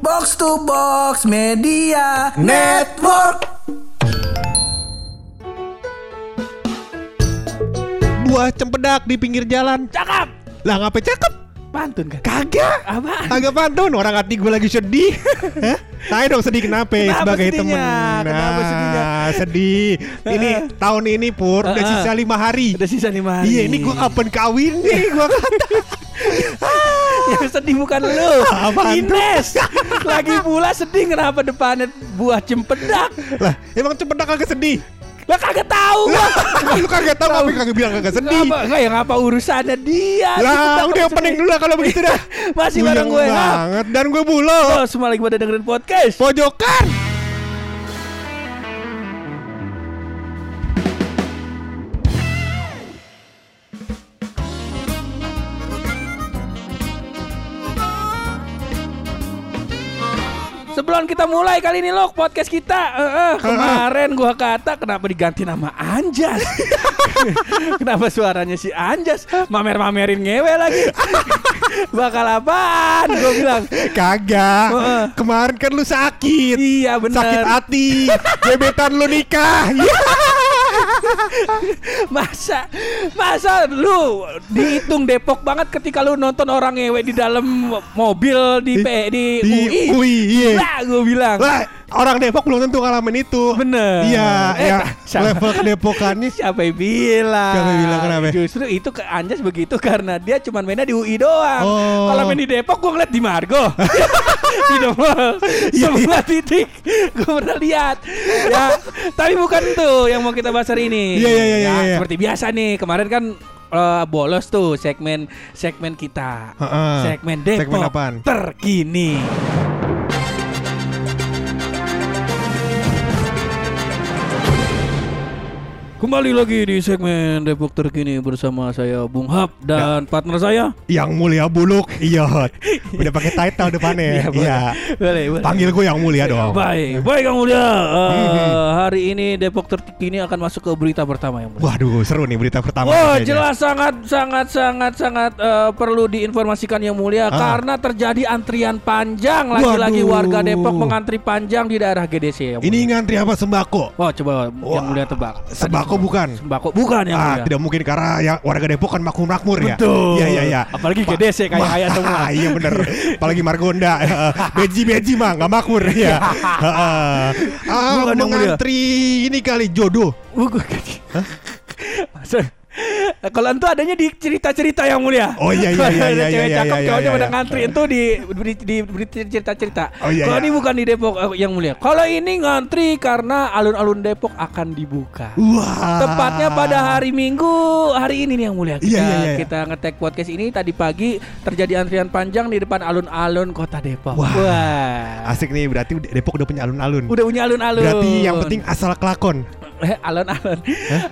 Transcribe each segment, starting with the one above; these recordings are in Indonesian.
Box to Box Media Network. Buah cempedak di pinggir jalan. Cakep. Lah ngapain cakep? Pantun kan? Kagak. Apaan? Kagak pantun. Orang hati gue lagi sedih. Hah? Tanya dong sedih kenapa, ya Kenapa sebagai temen sedihnya? Kenapa sedihnya? sedih Ini tahun ini Pur Udah sisa lima hari Udah sisa lima hari. Iya ini gue kapan kawin nih Gue kata Yang sedih bukan lu? Ines. Lagi pula sedih kenapa depannya buah cempedak? Lah emang cempedak kagak sedih? Lah kagak tahu. Gua. Lu kagak tahu apa kagak bilang kagak sedih. Ngapa, enggak ya ngapa urusannya dia? Lah udah opening sedih. dulu lah kalau begitu dah. Masih bareng Buyang gue banget. Dan gue bulo. Semua lagi pada dengerin podcast. Pojokan Kita mulai kali ini loh podcast kita. Eh, eh, Kemarin gua kata kenapa diganti nama Anjas? Kenapa suaranya si Anjas? Mamer-mamerin ngewe lagi. Bakal apaan? Gue bilang. Kagak. Heeh. Kemarin kan lu sakit. Iya bener. Sakit hati. Gebetan lu nikah. Iya Masa Masa lu Dihitung Depok banget ketika lu nonton orang ngewe di dalam mobil di P, di, Di UI UI iya. Lah gue bilang. Lah orang Depok belum tentu ngalamin itu Bener Iya Eh, ya sama- Level kedepokannya Siapa yang bilang? Siapa yang bilang kenapa? Justru itu ke Anjas begitu karena dia cuma mainnya di UI doang. Oh. Kalau main di Depok gue ngeliat di Margo. di Depok. Iya, Semua titik gue pernah lihat. Ya, tapi bukan tuh yang mau kita bahas hari ini. Iya, iya, iya, Ya, iya, iya. Seperti biasa nih, kemarin kan eh, bolos tuh segmen segmen kita. Heeh. Segmen Depok Segmen apaan? terkini. Kembali lagi di segmen Depok terkini bersama saya Bung Hap dan partner saya. Yang mulia buluk Iya Udah pakai title depannya. Iya Boleh, boleh. Panggil gue yang mulia dong Baik, baik Kang Mulia. Eh, hari ini Depok terkini akan masuk ke berita pertama yang mulia. Waduh seru nih berita pertama Wah kayaknya. jelas sangat sangat sangat sangat eh, perlu diinformasikan yang mulia Ah. karena terjadi antrian panjang lagi-lagi warga Depok mengantri panjang di daerah GDC. Yang Ini ngantri apa sembako Wah coba Wah, yang mulia tebak. Sembako bukan? Sembako bukan yang Ah mulia. tidak mungkin karena ya warga Depok kan makmur-makmur ya. Betul. Iya iya iya. Apalagi Pa- GDC kaya kaya semua. Iya bener. Apalagi Margonda. Beji-beji mah nggak makmur ya Ah. Mengantri ini kali jodoh. Bukan. Masa- Kalau itu adanya di cerita-cerita yang mulia. Oh, iya, iya, iya, iya, cewek iya, cakep iya, cowoknya iya, pada ngantri itu di di, di, cerita-cerita. Oh, iya, Kalau iya. ini bukan di Depok eh, yang mulia. Kalau ini ngantri karena alun-alun Depok akan dibuka. Wah Tepatnya pada hari Minggu hari ini nih yang mulia. Kita, Iya, iya, iya. kita ngetek podcast ini tadi pagi terjadi antrian panjang di depan alun-alun kota Depok. Wah. Wah. Asik nih berarti Depok udah punya alun-alun Udah punya alun-alun. Berarti yang penting asal kelakon alon-alon.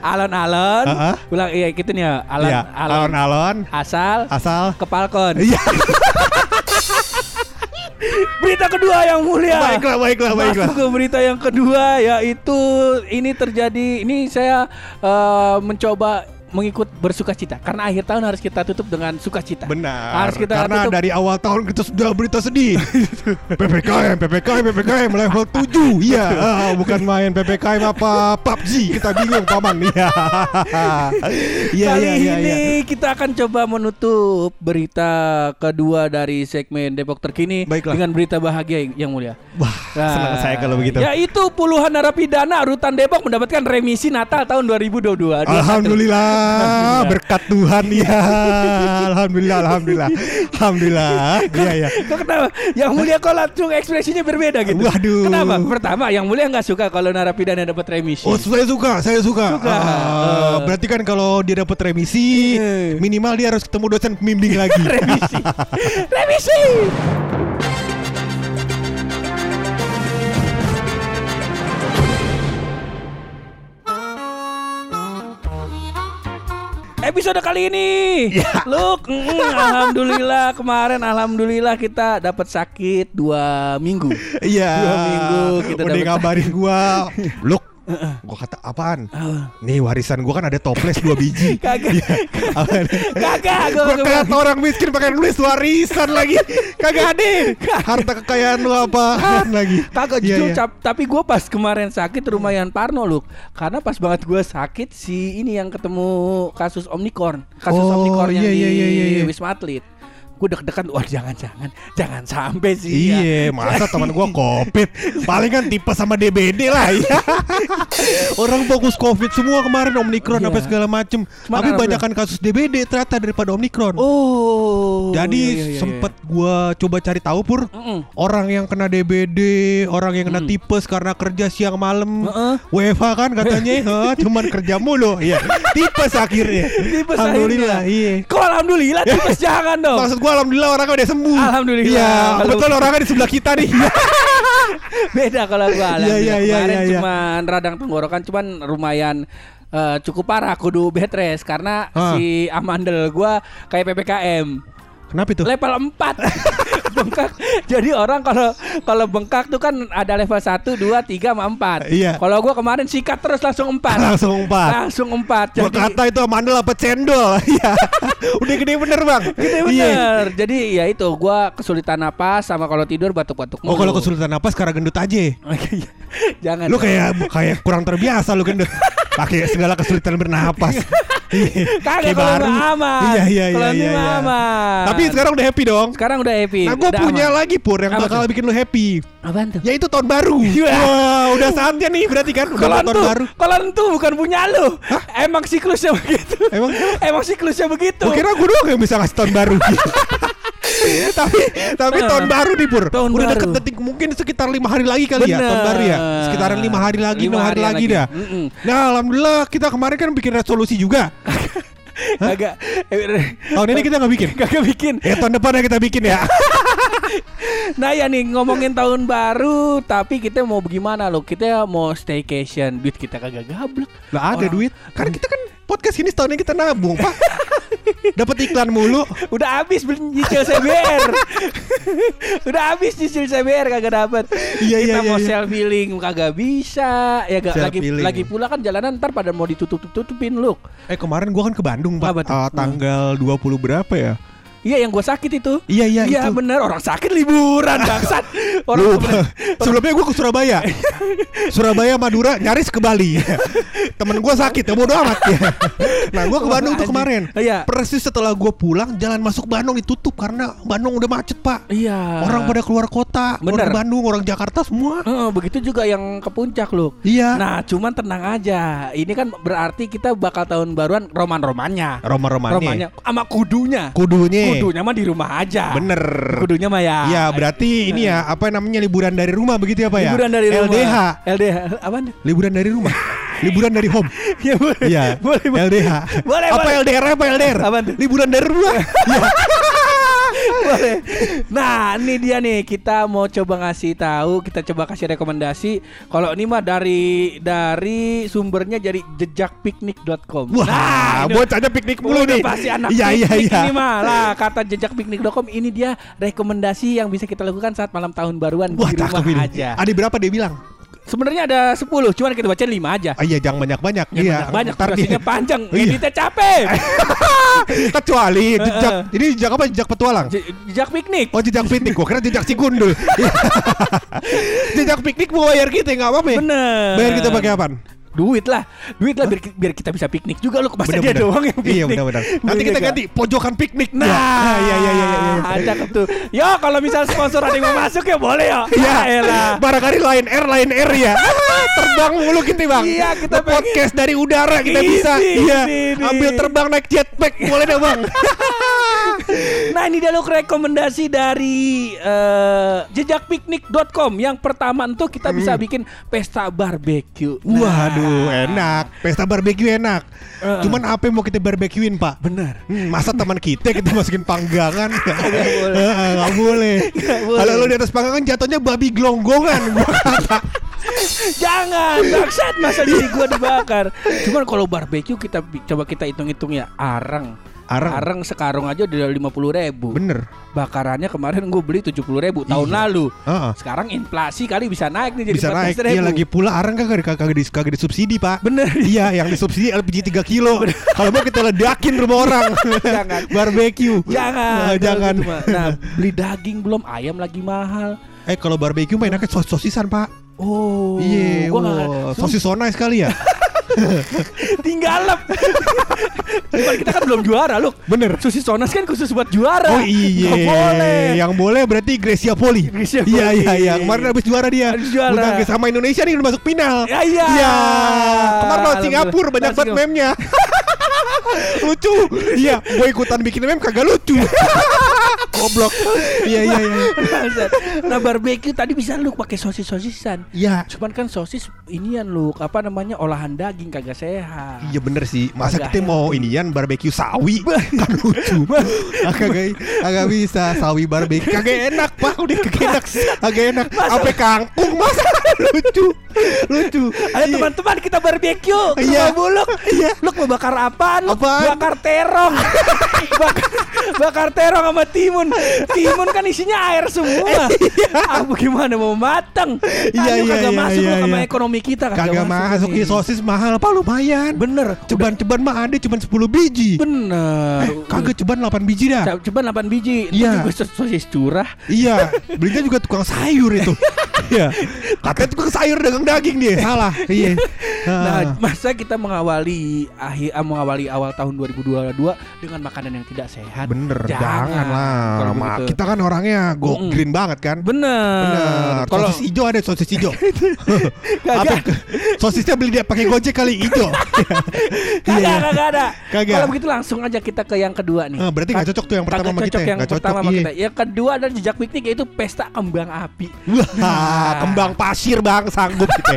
Alon-alon. Heeh. Ulang iya gitu nih ya. Alon, Iya, alon, Alon-alon asal Asal ke Falcon. Iya Berita kedua yang mulia. Baiklah baiklah baiklah Masuk ke berita yang kedua yaitu ini terjadi ini saya eh, mencoba mengikut bersuka cita karena akhir tahun harus kita tutup dengan sukacita. Benar. Harus kita Karena tutup. dari awal tahun kita sudah berita sedih. PPKM, PPKM, PPKM level 7. Iya, ah, bukan main PPKM apa PUBG. Kita bingung, Paman. Iya. Iya, Kali iya, iya, ini iya. kita akan coba menutup berita kedua dari segmen Depok terkini Baiklah. dengan berita bahagia yang mulia. Wah, senang saya kalau begitu. Yaitu puluhan narapidana rutan Depok mendapatkan remisi Natal tahun 2022. Alhamdulillah, berkat Tuhan ya. Alhamdulillah, alhamdulillah. Alhamdulillah. Iya, iya. Kok kenapa? Yang mulia kok langsung ekspresinya berbeda gitu. Waduh. Kenapa? Pertama, yang mulia nggak suka kalau narapidana dapat remisi. Oh saya suka, saya suka. Suka. Ah, Eh. berarti kan kalau dia dapat remisi, Eh. minimal dia harus ketemu dosen pembimbing lagi. remisi. remisi. Episode kali ini, Ya. Look, mm, alhamdulillah kemarin alhamdulillah kita dapat sakit dua minggu. Iya. Dua minggu kita Udah dapat ngabarin gua. Look, Gua kata apaan? Ah. Nih warisan gua kan ada toples dua biji. Kagak. Apaan? Kagak gua Gua kagak kata orang miskin pakai nulis warisan lagi. Kagak ada. Harta kekayaan lu apaan lagi? Kagak justru iya. cap- tapi gue pas kemarin sakit lumayan parno lu karena pas banget gue sakit si ini yang ketemu kasus omnicorn kasus Oh, omnicorn yang di iya, iya, iya, iya. wisma atlet gue deg-degan wah jangan jangan jangan sampai sih ya. Iya, masa teman gua covid. Paling kan tipe sama DBD lah ya. Orang fokus covid semua kemarin Omikron Iya. apa segala macem. Cuman Tapi banyakan kasus DBD ternyata daripada Omikron. oh Jadi iya, iya, iya, sempet gua coba cari tahu pur orang yang kena DBD, orang yang kena Mm. tipes karena kerja siang malam. WFH kan katanya, cuman kerja mulu, iya. Tipes akhirnya. Tipes Alhamdulillah, akhirnya. iya. kok alhamdulillah tipes jangan dong Maksud gua alhamdulillah orangnya udah sembuh. Alhamdulillah. Iya, Kalau- betul orangnya di sebelah kita nih. beda kalau gue Iya, alhamdulillah iya, iya, kemarin iya, iya. cuman radang tenggorokan cuman lumayan eh, cukup parah kudu bed rest karena Ah. si amandel gua kayak PPKM Kenapa itu? level 4 bengkak jadi orang kalau kalau bengkak tuh kan ada level 1 2 3 sama 4 Iya. kalau gua kemarin sikat terus langsung 4 Langsung empat. langsung 4 Gua kata itu mandel apa cendol. Iya. Udah gede bener, Bang. Gede Iya. bener Jadi ya itu Gua kesulitan napas Sama kalau tidur batuk-batuk Oh, kalau kesulitan apa sekarang gendut aja. Jangan Lu kayak kayak kurang terbiasa lu gendut. Pakai segala kesulitan bernapas. Kagak kalau baru. aman. Iya iya Kalau iya ini iya. iya. aman. Tapi sekarang udah happy dong. Sekarang udah happy Nah, gue punya aman. lagi pur yang Apa bakal tuh? bikin lu happy. Apaan tuh? Yaitu tahun baru. Iya. Wah, udah saatnya nih berarti kan udah Kalau tahun tuh, baru. kalau itu bukan punya lu. Emang siklusnya begitu. Emang? Emang siklusnya begitu. Gue kira gue doang yang bisa ngasih tahun baru. tapi tapi Nah. tahun baru nih pur. Tahun Udah baru. deket detik mungkin sekitar lima hari lagi kali ya Bener. tahun baru ya. Sekitaran lima hari lagi, Lima enam hari, hari lagi, lagi. dah. Nah alhamdulillah kita kemarin kan bikin resolusi juga. Kagak. Tahun ini kita nggak bikin. Kagak bikin. Ya tahun depan ya kita bikin ya. Nah ya nih ngomongin tahun baru tapi kita mau gimana lo? Kita mau staycation, duit kita kagak gablek. Lah ada Orang- duit. Karena kita kan podcast ini setahun ini kita nabung pak. Dapat iklan mulu. Udah habis beli nyicil CBR. Udah habis nyicil CBR kagak dapat. Iya, Kita iya, mau iya, iya. self healing kagak bisa. Ya gak Self lagi healing. lagi pula kan jalanan ntar pada mau ditutup-tutupin lu. Eh kemarin gua kan ke Bandung pak. Eh, tanggal 20 berapa ya? Iya yang gua sakit itu. Iya iya Iya itu. bener orang sakit liburan bangsat. Orang Lupa. Sebelumnya gue ke Surabaya Surabaya Madura nyaris ke Bali Temen gue sakit ya bodo amat ya. Nah gue ke Bandung tuh kemarin Iya. Persis setelah gue pulang Jalan masuk Bandung ditutup Karena Bandung udah macet pak Iya. Orang pada keluar kota Bener. Orang Bandung, orang Jakarta semua Heeh, begitu juga yang ke puncak lu. Iya Nah, cuman tenang aja. Ini kan berarti kita bakal tahun baruan roman-romannya. Roma-romannya Romannya sama kudunya. Kudunya Kudunya mah di rumah aja. Bener Kudunya mah ya. Iya berarti ini ya Apa namanya liburan dari rumah begitu ya pak ya Liburan dari rumah. LDH LDH. Apa? Liburan dari rumah Liburan dari home ya boleh. Iya Boleh, boleh. LDH Boleh, Apa boleh. LDR apa LDR tuh? Liburan dari rumah Iya. Boleh. Nah, ini dia nih kita mau coba ngasih tahu, kita coba kasih rekomendasi. Kalau ini mah dari dari sumbernya dari jejakpiknik.com. Wah, nah, ini- bocahnya piknik mulu nih. pasti anak Iya iya iya. Ini mah lah kata jejakpiknik.com ini dia rekomendasi yang bisa kita lakukan saat malam tahun baruan Wah, di rumah ini. aja. Ada berapa dia bilang? Sebenarnya ada 10, cuman kita baca 5 aja. Ah, iya, jangan banyak-banyak. Ya, iya, banyak, durasinya panjang, Iya. editnya capek. Kecuali jejak ini jejak apa? Jejak petualang. Je- Jejak piknik. Oh jejak piknik, gua kira jejak cigundul. Iya. jejak piknik mau bayar kita nggak apa-apa ya? Bener. Bayar kita pakai apaan? Duit lah, duit lah biar, biar kita bisa piknik juga lu masa dia doang yang piknik. Iya benar-benar. Nanti kita ganti pojokan piknik. Nah, Ya. iya iya iya iya. iya. Ada tuh. Yo, kalau misal sponsor ada yang mau masuk ya boleh ya. Iya, elah. barangkali Lion Air, Lion Air ya. terbang mulu kita bang. Iya, kita pengen- podcast dari udara kita bisa. Iya, ambil terbang naik jetpack boleh deh bang. Nah ini dia lu rekomendasi dari eh, jejakpiknik.com Yang pertama itu kita bisa bikin pesta barbecue Nah, Waduh, enak. Pesta barbeque enak. Heeh. Cuman apa yang mau kita barbequein, Pak? Bener Hmm, masa teman kita kita masukin panggangan boleh. Nggak boleh. Kalau lu di atas panggangan jatuhnya babi gelonggongan. Jangan bangsat masa jadi gua dibakar Cuman kalau barbecue kita coba kita hitung-hitung ya Arang Areng. Areng sekarung aja udah lima puluh ribu. Bener. Bakarannya kemarin gue beli tujuh puluh ribu tahun Iya. lalu. Heeh. Sekarang inflasi kali bisa naik nih jadi Bisa naik. 14.000. Iya lagi pula areng kagak kagak kagak, dis- kagak disubsidi, Pak. Bener. Iya, yang disubsidi LPG 3 kilo. Kalau mau kita ledakin rumah orang. Jangan. Barbecue. Jangan, Nah, jangan. gitu. Nah, beli daging belum, ayam lagi mahal. Eh kalau barbecue mah enaknya sos sosisan, Pak. Oh, Iya, gua wah, sosis so nice sekali ya. tinggal lep. Cuman kita kan belum juara, loh. Bener. Susi Sonas kan khusus buat juara. Oh iya, boleh. yang boleh berarti Gracia Poli. Gracia Iya Poli. iya iya, kemarin habis juara dia. Habis juara. Tangkis sama Indonesia nih udah masuk final. Ya, iya. Iya. Kemarin lawan. Singapura banyak banget meme-nya. lucu. Iya, gue ikutan bikin meme kagak lucu. Goblok. Iya iya iya. Nah barbecue tadi bisa lu pakai sosis sosisan. Iya. Cuman kan sosis inian lu apa namanya olahan daging kagak sehat. Iya bener sih. Masa Agak kita mau inian barbecue sawi kan lucu. Ah, Kagak kagak bisa sawi barbecue. Kagak enak pak. Udah kagak enak. Kagak enak. Apa kangkung masa lucu. Lucu. Ayo Iya. teman-teman kita barbecue ke Iya. Buluk. Iya. Lu mau bakar apaan? Lu Apaan? bakar terong. bakar, bakar terong sama timun. Timun kan isinya air semua. Ah gimana mau matang? Iya, iya, kagak iya, masuk iya, lu sama iya. ekonomi kita Kagak masuk. Ih, sosis mahal apa lumayan. Bener. Ceban-ceban mah ada cuman 10 biji. Bener. Eh, kagak ceban 8 biji dah. Coba 8 biji. Itu Iya. juga sos- sosis curah. Iya, belinya juga tukang sayur itu. Iya. Katanya tukang sayur dagang daging dia. Salah. Iya. Nah, Ah. masa kita mengawali akhir ah, mengawali awal tahun 2022 dengan makanan yang tidak sehat? Bener, Jangan. jangan, lah. Ma, kita kan orangnya go Mm-mm. green banget kan. Bener. Bener. Kalau sosis hijau ada sosis hijau. kagak, Apa? Sosisnya beli dia pakai gojek kali hijau. kagak, Iya. kagak ada. Kagak. Kalau begitu langsung aja kita ke yang kedua nih. Ah, berarti nggak cocok tuh yang pertama Kagak sama kita cocok ya? yang pertama sama iya. kita. Yang kedua adalah jejak piknik yaitu pesta kembang api. Wah, kembang pasir bang sanggup kita.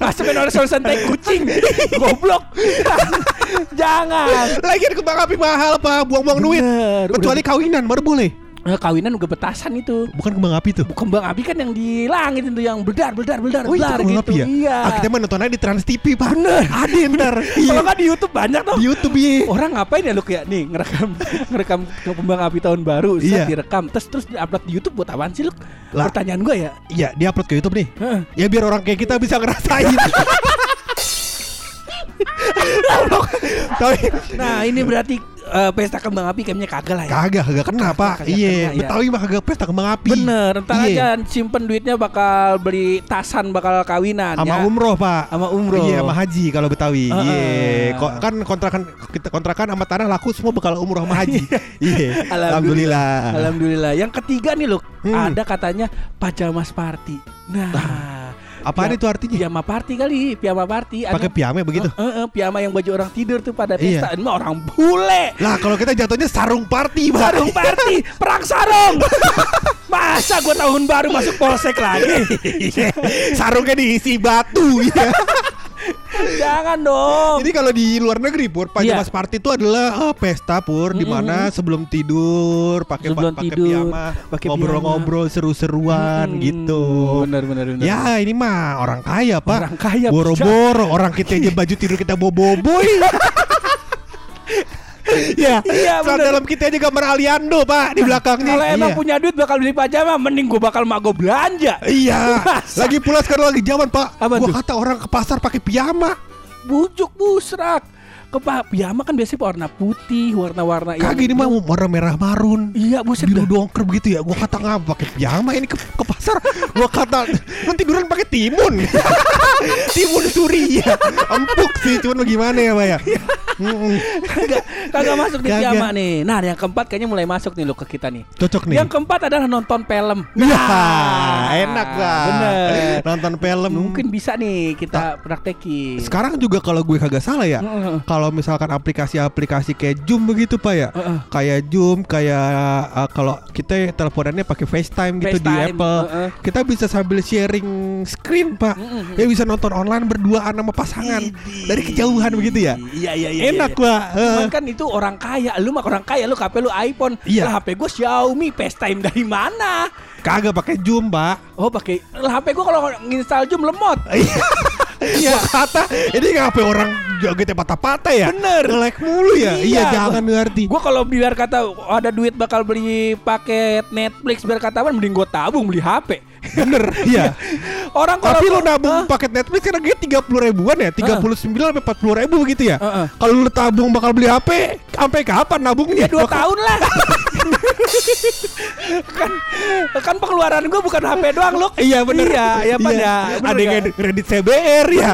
Masa main orang soal santai kucing. Goblok. Jangan. Lagian kembang api mahal pak, buang-buang duit. Bener, Kecuali kawinan baru boleh. Eh, kawinan juga petasan itu. Bukan kembang api tuh. Kembang api kan yang di langit itu yang beldar beldar beldar Oh kembang gitu. api ya? Iya. Ah, kita mah nonton aja di Trans TV pak. Bener. Ada ntar. Kalau nggak di YouTube banyak tuh. Di YouTube iya. Orang ngapain ya lu kayak nih ngerekam ngerekam kembang api tahun baru, Iya. direkam, terus terus diupload di YouTube buat apaan sih lu? Lah. Pertanyaan gua ya. Iya, dia upload ke YouTube nih. Heeh. Ya biar orang kayak kita bisa ngerasain. Tapi Nah ini berarti eh, pesta kembang api kayaknya kagak lah ya. kagak, kagak kena pak. Kagak Iya, ya. Betawi mah kagak pesta kembang api. Bener, ntar Iya. aja simpen duitnya bakal beli tasan bakal kawinan Sama ya. umroh pak. Sama umroh. Iya, sama haji kalau Betawi. Heeh. Iya, kok kan kontrakan kita kontrakan sama tanah laku semua bakal umroh sama haji. Iya. Alhamdulillah. Alhamdulillah. Yang ketiga nih loh, Hmm. ada katanya pajamas party. Nah, Apaan Ya, itu artinya? piyama party kali, piyama party. Pakai piyama begitu. Eh, eh, eh, piyama yang baju orang tidur tuh pada Iya. pesta. Ini mah orang bule. Lah kalau kita jatuhnya sarung party, Pak. Sarung party, perang sarung. Masa gua tahun baru masuk polsek lagi? Sarungnya diisi batu ya. Jangan dong. Jadi kalau di luar negeri pur pajamas Iya. party itu adalah eh, pesta pur di mana sebelum tidur pakai pakai piyama, pakai ngobrol-ngobrol seru-seruan Hmm, gitu. Benar benar benar. Ya ini mah orang kaya pak Orang kaya, Boro-boro Orang kita aja baju tidur kita bobo-boboy Ya Iya, Saat bener. dalam kita aja gambar Aliando pak Di belakangnya Kalau emang Iya. punya duit bakal beli pajama, mending gua bakal mago belanja. Iya? Lagi pula sekarang lagi zaman pak Apa Gua tuh? kata orang ke pasar pakai piyama Bujuk busrak. Kepa piyama kan biasanya warna putih, warna-warna yang- Kagak ini mah warna merah marun Iya, buset biru dongker begitu ya gua kata ngapa pakai piyama ini ke, ke pasar gua kata nanti tiduran pakai timun timun suri ya empuk sih cuman bagaimana ya pak ya Mm-mm. kagak kagak masuk di piyama nih. Nah, yang keempat kayaknya mulai masuk nih lo ke kita nih. cocok nih Yang keempat adalah nonton film. Ya, Nah, enak lah. Bener. Nonton film. Mungkin bisa nih kita praktekin. Sekarang juga kalau gue kagak salah ya, Heeh. Kalau misalkan aplikasi-aplikasi kayak Zoom begitu pak ya, Heeh. kayak Zoom, kayak uh, kalau kita teleponannya pakai FaceTime gitu di FaceTime, Apple, heeh. kita bisa sambil sharing screen pak, Mm-mm. ya bisa nonton online berduaan sama pasangan Idih. dari kejauhan begitu ya. Iya iya iya. Enak iya. pak. Cuman Eh, kan itu orang kaya, lu mah orang kaya, lu HP lu iPhone, Iya. lah HP gue Xiaomi, FaceTime dari mana? kagak pakai Zoom pak. Oh pakai, lah HP gue kalau nginstal Zoom lemot. Iya. Gua kata ini HP orang jogetnya patah-patah ya. Bener. Nge-lag mulu ya. Iya, Iya, jangan ngerti. Gue kalau biar kata ada duit bakal beli paket Netflix biar kata apa mending gue tabung beli HP. Bener, iya. Orang kalau Tapi lu gua- nabung paket Netflix kan harganya 30 ribuan ya 39 sampai 40 ribu gitu ya. Kalau lu tabung bakal beli HP Sampai kapan nabungnya? Ya dua Bakal- tahun lah. Kan kan pengeluaran gue bukan HP doang loh. Iya bener Iya, iya Pan ya. Bener Ada yang kredit CBR ya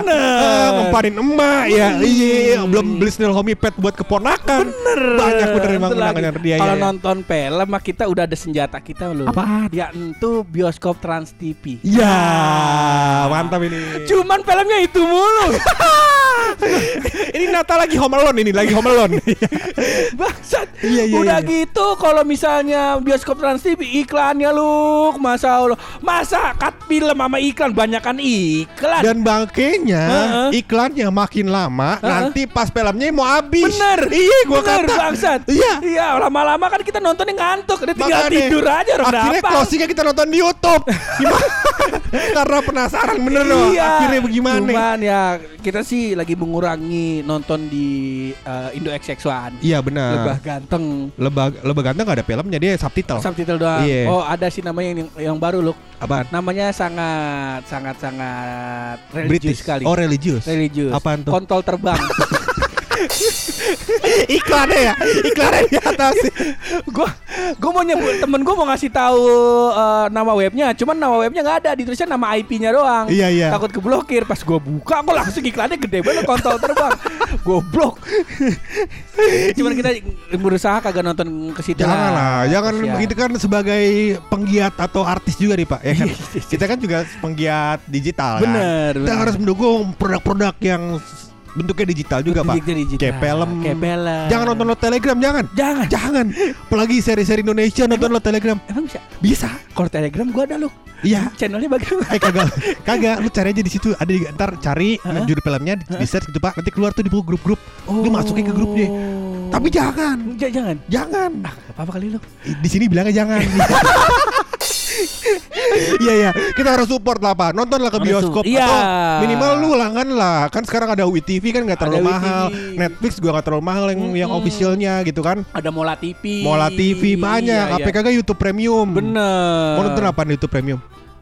Ngempanin emak ya Iya Belum beli Snell Homie Pet buat keponakan Bener Banyak bener emang kenangan dia Kalau ya, ya. nonton film mah kita udah ada senjata kita loh. Apaan? Ya itu bioskop Trans TV. Ya Mantap ini Cuman filmnya itu mulu. Ini Natal lagi Home Alone ini Lagi Home Alone Bangsat. Iya, iya, Udah iya. gitu kalau misalnya bioskop Trans TV iklannya lu, masa Allah. Masa cut film sama iklan? Banyakan iklan. Dan bangkainya Heeh. Iklannya makin lama Heeh. Nanti pas filmnya mau habis. Bener. Iya gua Bener kata. bangsat. Iya. Iya lama-lama kan kita nontonnya ngantuk. Dia tinggal Makanya, tidur aja orang Akhirnya dapat closingnya kita nonton di Youtube? Karena penasaran bener loh Iya. Akhirnya bagaimana Cuman ya Kita sih lagi mengurangi Nonton di eh, Indo XX1 Iya benar. Lebah ganteng. Lebah, lebah ganteng gak ada filmnya Dia subtitle. Subtitle doang. Iya. Oh ada sih namanya yang, yang baru loh Apaan? Namanya sangat Sangat sangat Religius British sekali. Oh religious Religius. Apaan tuh? Kontol terbang Iklannya ya Iklannya di atas Gue Gue mau nyebut Temen gue mau ngasih tahu eh, Nama webnya Cuman nama webnya nggak ada Ditulisnya nama IP-nya doang Iya, iya. Takut keblokir Pas gue buka Kok langsung iklannya gede banget Kontol terbang Goblok Cuman kita berusaha kagak nonton ke situ Jangan lah, jangan begitu kan sebagai penggiat atau artis juga nih Pak. Ya kan? Kita kan juga penggiat digital kan. Bener, Kita bener. harus mendukung produk-produk yang bentuknya digital juga Pak. Bentuknya digital. Kayak film. Kayak film. Jangan nonton lo Telegram, jangan. Jangan Jangan. Apalagi seri-seri Indonesia nonton lo Telegram. Emang bisa Bisa. Kalau telegram gue ada loh Iya. Channelnya bagaimana Eh kagak, kagak. Lu cari aja di situ. Ada di, ntar cari Hah? judul filmnya di, di search gitu Pak. Nanti keluar tuh di buku grup-grup. Lu masukin ke grupnya. Tapi jangan, Ja- Jangan jangan. Ah gak apa-apa kali lo Di sini bilangnya jangan. Iya iya, kita harus support lah pak. Nonton lah ke bioskop iya. atau minimal lu langgan lah. Kan sekarang ada WeTV kan nggak terlalu Ada mahal. WeTV. Netflix juga nggak terlalu mahal yang yang Mm-mm. officialnya gitu kan. Ada Mola TV Mola TV banyak. Iya, iya. APK kan YouTube Premium. Bener Mau nonton apa di YouTube Premium?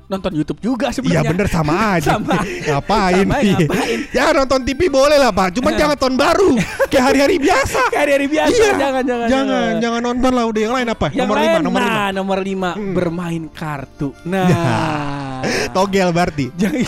Nonton YouTube juga Iya sebenarnya bener sama aja. Sama. ngapain? Sama, Iya. ngapain? Ya nonton TV boleh lah pak. Cuman jangan tahun baru. Kayak hari-hari biasa. Kayak hari biasa Iya. Jangan jangan jangan, jangan nonton lah. Udah yang lain apa? Yang nomor lain, lima, nomor nah, lima. nomor lima Hmm. bermain kartu. Nah, Togel berarti. jangan,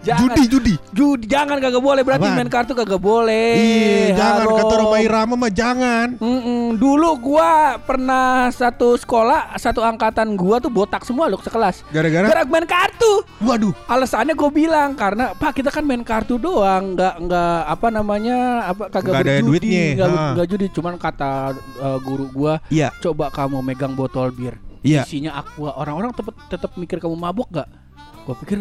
jangan, Judi, judi. judi, jangan kagak boleh berarti Apaan? main kartu kagak boleh. Iya, jangan Halo. kata Roma Irama mah jangan. Mm-mm. Dulu gua pernah satu sekolah, satu angkatan gua tuh botak semua loh sekelas. Gara-gara Gara main kartu. waduh, Alasannya gue bilang karena Pak kita kan main kartu doang, nggak nggak apa namanya apa kagak ada berjudi, duitnya, nggak ha. nggak judi. Cuman kata uh, guru gua, Iya. coba kamu megang botol bir, Iya. isinya aqua. Orang-orang tetap tetap mikir kamu mabuk nggak? Gue pikir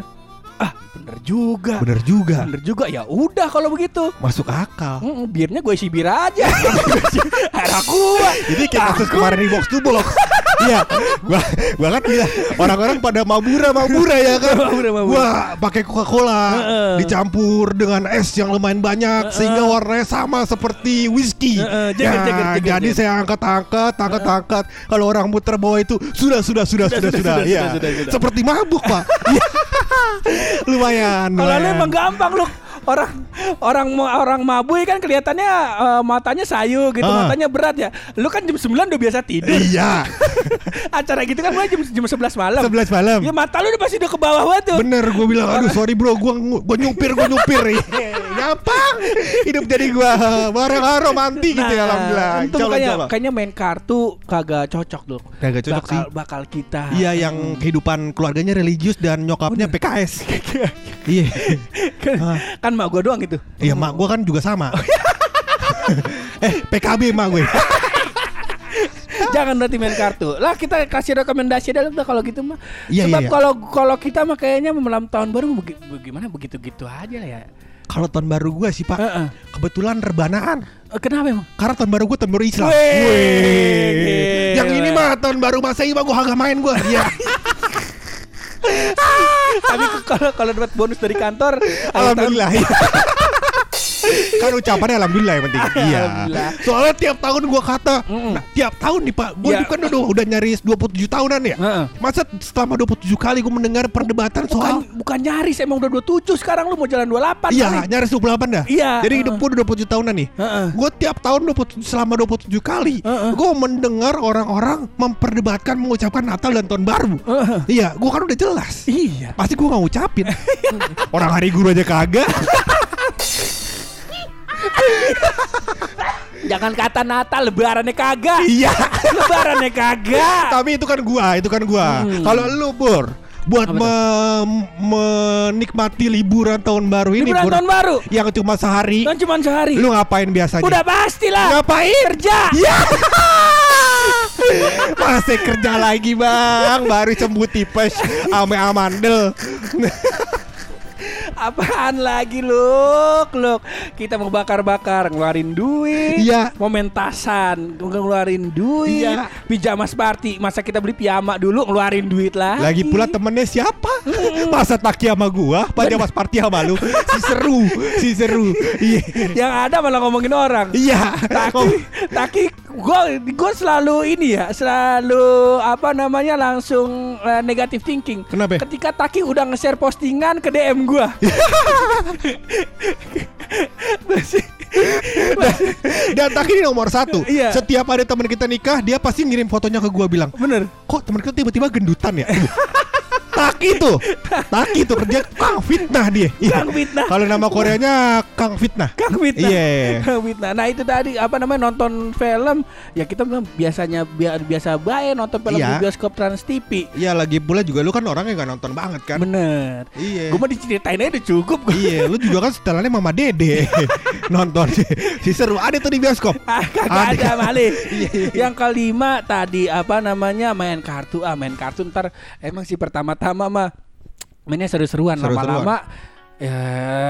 ah bener juga, bener juga. bener juga ya udah kalau begitu. Masuk akal. Mm, birnya gue isi bir aja. Aqua. Jadi kayak kasus kemarin di box to box. Iya, gua gua kan bilang orang-orang pada mabura mabura ya kan. Mabura, mabura. Gua pakai Coca-Cola Heeh. dicampur dengan es yang lumayan banyak sehingga warnanya sama seperti whisky. Heeh, Ya, jaget, jaget, jaget, jadi saya angkat-angkat, angkat-angkat. Kalau orang muter bawah itu sudah sudah sudah sudah sudah. sudah, Iya. sudah, sudah. Seperti mabuk, Pak. Iya. lumayan. Kalau emang gampang lu orang orang orang mabui kan kelihatannya eh, matanya sayu gitu, Ah. matanya berat ya. Lu kan jam 9 udah biasa tidur. Iya. Acara gitu kan mulai jam jam 11 malam. 11 malam. Ya mata lu udah pasti udah ke bawah banget tuh. Bener gue bilang aduh sorry bro gue gue nyupir gue nyupir gampang hidup jadi gue bareng romantis gitu ya alhamdulillah Nah, itu Insya Allah, makanya, Allah. kayaknya main kartu kagak cocok dong. Kagak cocok bakal, sih. Bakal kita. iya yang kehidupan keluarganya religius dan nyokapnya PKS iya kan, Ah. kan mak gua doang gitu. iya mak gue kan juga sama eh PKB mak gue Jangan berarti main kartu. Lah kita kasih rekomendasi dah udah kalau gitu mah. Iya, Sebab iya, iya. kalau kalau kita mah kayaknya malam tahun baru bagaimana begitu-gitu aja lah ya. kalau tahun baru gue sih pak Heeh. kebetulan rebanaan Eh, Kenapa emang? karena tahun baru gue tahun baru Islam Weh. gila. yang ini mah tahun baru Masehi mah gue kagak main gue iya Tapi kalau kalau dapat bonus dari kantor, Alhamdulillah. Kan ucapannya alhamdulillah yang penting. Iya. Soalnya tiap tahun gua kata, nah, tiap tahun nih Pak, gua juga kan udah udah nyaris 27 tahunan ya. Heeh. Masa selama 27 kali gua mendengar perdebatan Bukan soal bukan nyaris emang udah 27 sekarang lu mau jalan 28 Iya, kali. nyaris 28 dah. Iya. Jadi hidup gua udah 27 tahunan nih. Heeh. Gue tiap tahun 27, selama 27 kali Heeh. Gue mendengar orang-orang memperdebatkan mengucapkan Natal dan Tahun Baru. Iya, gue kan udah jelas Iya. Pasti gue gak ngucapin Orang hari guru aja kagak Jangan kata Natal lebarannya kagak. Iya lebarannya kagak. Tapi itu kan gua, itu kan gua Hmm. Kalau lu Bur Buat me- menikmati liburan tahun baru ini Liburan Bur, tahun baru. Yang cuma sehari Kan cuma sehari. Lu ngapain biasanya? Udah pastilah. Ngapain? Kerja. Ya. Masih kerja lagi bang Baru sembuh tipes Ame amandel Apaan lagi Luk? Luk Kita mau bakar-bakar Ngeluarin duit. Iya. Momentasan Ngeluarin duit. Iya. Pijamas party Masa kita beli piyama dulu Ngeluarin duit lah Lagi pula temennya siapa? Masa taki sama gua? Pajamas party sama lu? Si seru Si seru. Iya Yang ada malah ngomongin orang. Iya. Taki Taki Gue gue selalu ini ya Selalu Apa namanya Langsung eh, Negative thinking Kenapa? Ketika Taki udah nge-share postingan Ke DM gue Dan Taki ini nomor satu Iya. Setiap ada teman kita nikah Dia pasti ngirim fotonya ke gua bilang Bener Kok teman kita tiba-tiba gendutan ya? Taki tuh Taki tuh kerja Kang Fitnah dia Iya. Kang Fitnah. Kalau nama Koreanya Kang Fitnah Kang Fitnah. Iya. Kang Fitnah. Nah itu tadi apa namanya nonton film ya kita biasanya bi- biasa baik nonton film Iya. di bioskop Trans TV. Iya lagi pula juga lu kan orangnya gak nonton banget kan Bener. Iya Gue mah diceritain aja udah cukup. Iya, lu juga kan setelannya Mama Dede nonton si seru ada tuh di bioskop. Ah, kagak Ada. ada Mali. Iya, iya. Yang kelima tadi apa namanya main kartu ah main kartu ntar emang sih pertama-tama mah mainnya seru-seruan Seru-seruan. lama-lama ya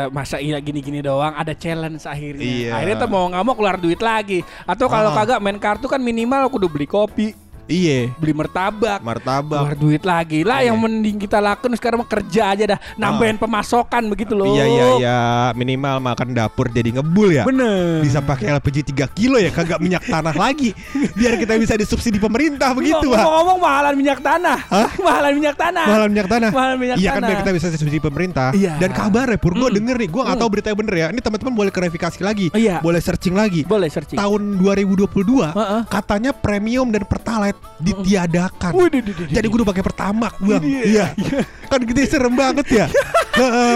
masa iya gini-gini doang ada challenge akhirnya Iya. akhirnya tuh mau nggak mau keluar duit lagi atau kalau Ah. kagak main kartu kan minimal aku udah beli kopi Iya, beli martabak martabak. keluar duit lagi lah Iya. yang mending kita lakukan sekarang mah kerja aja dah nambahin pemasokan begitu loh Iya iya iya, minimal makan dapur jadi ngebul ya. bener Bisa pakai LPG 3 kilo ya, kagak minyak tanah lagi. Biar kita bisa disubsidi pemerintah begitu, ngomong-ngomong mahalan minyak tanah Hah? mahalan minyak tanah Mahalan minyak tanah. Mahal minyak iya kan tanah. biar kita bisa disubsidi pemerintah. Iya. Dan kabar ya, Pur, gue Hmm. denger nih, gue Hmm. tahu beritanya bener ya. Ini teman-teman boleh klarifikasi lagi, Iya. boleh searching lagi. boleh searching Tahun 2022 Heeh. katanya premium dan pertalite ditiadakan. Wih, di- di- di- Jadi gue udah pakai pertamak bang Iya. Iya. Kan gitu serem banget ya.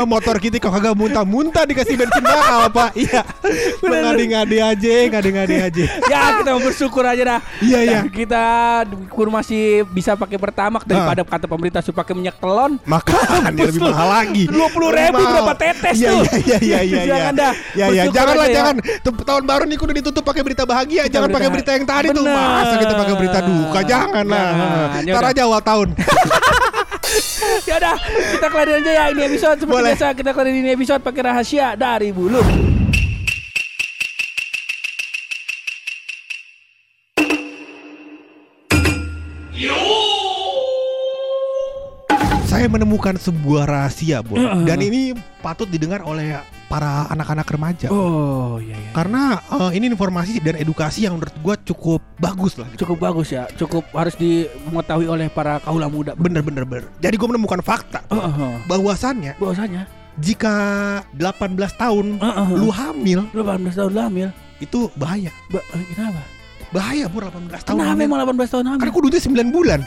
Motor kita kok kagak muntah-muntah dikasih bensin mahal pak. Iya. Ngadi-ngadi aja Ngadi-ngadi aja. Ya kita bersyukur aja dah. Iya, iya. Kita kur masih bisa pakai pertamak daripada kata pemerintah suruh pakai minyak telon. Yang lebih mahal lagi. 20.000 Lebih mahal. berapa tetes Iya, tuh? Iya iya iya iya Jangan dah. Ya ya Bersyukur Janganlah jangan. Tahun baru nih kudu ditutup pakai berita bahagia. Jangan pakai berita yang tadi tuh. Masa kita pakai berita duka Jangan lah. Jangan. Ya Ntar aja awal tahun. Ya udah kita kelarin aja ya ini episode. Seperti Boleh. biasa kita kelarin ini episode pakai rahasia dari bulu Saya menemukan sebuah rahasia Bro Dan ini patut didengar oleh para anak-anak remaja oh iya iya. Karena eh, ini informasi dan edukasi yang menurut gua cukup bagus lah gitu. cukup bagus ya. Cukup harus dimengetahui oleh para kaula muda. Bener bener Jadi gua menemukan fakta oh, oh. bahwasannya bahwasanya jika 18 tahun Oh, oh, oh. lu hamil lu 18 tahun lu hamil? itu bahaya. Ba eh, kenapa Bahaya Bro 18 tahun kenapa emang 18 tahun hamil? Kan kudunya 9 bulan.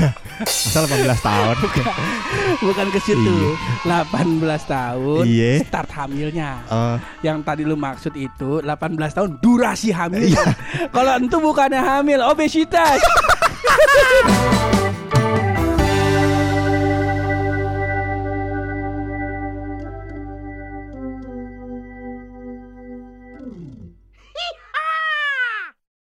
Asal 18 tahun. Bukan. Ke situ. 18 tahun Iya. start hamilnya. Eh, yang tadi lu maksud itu 18 tahun durasi hamil. Iya. kalau itu bukannya hamil obesitas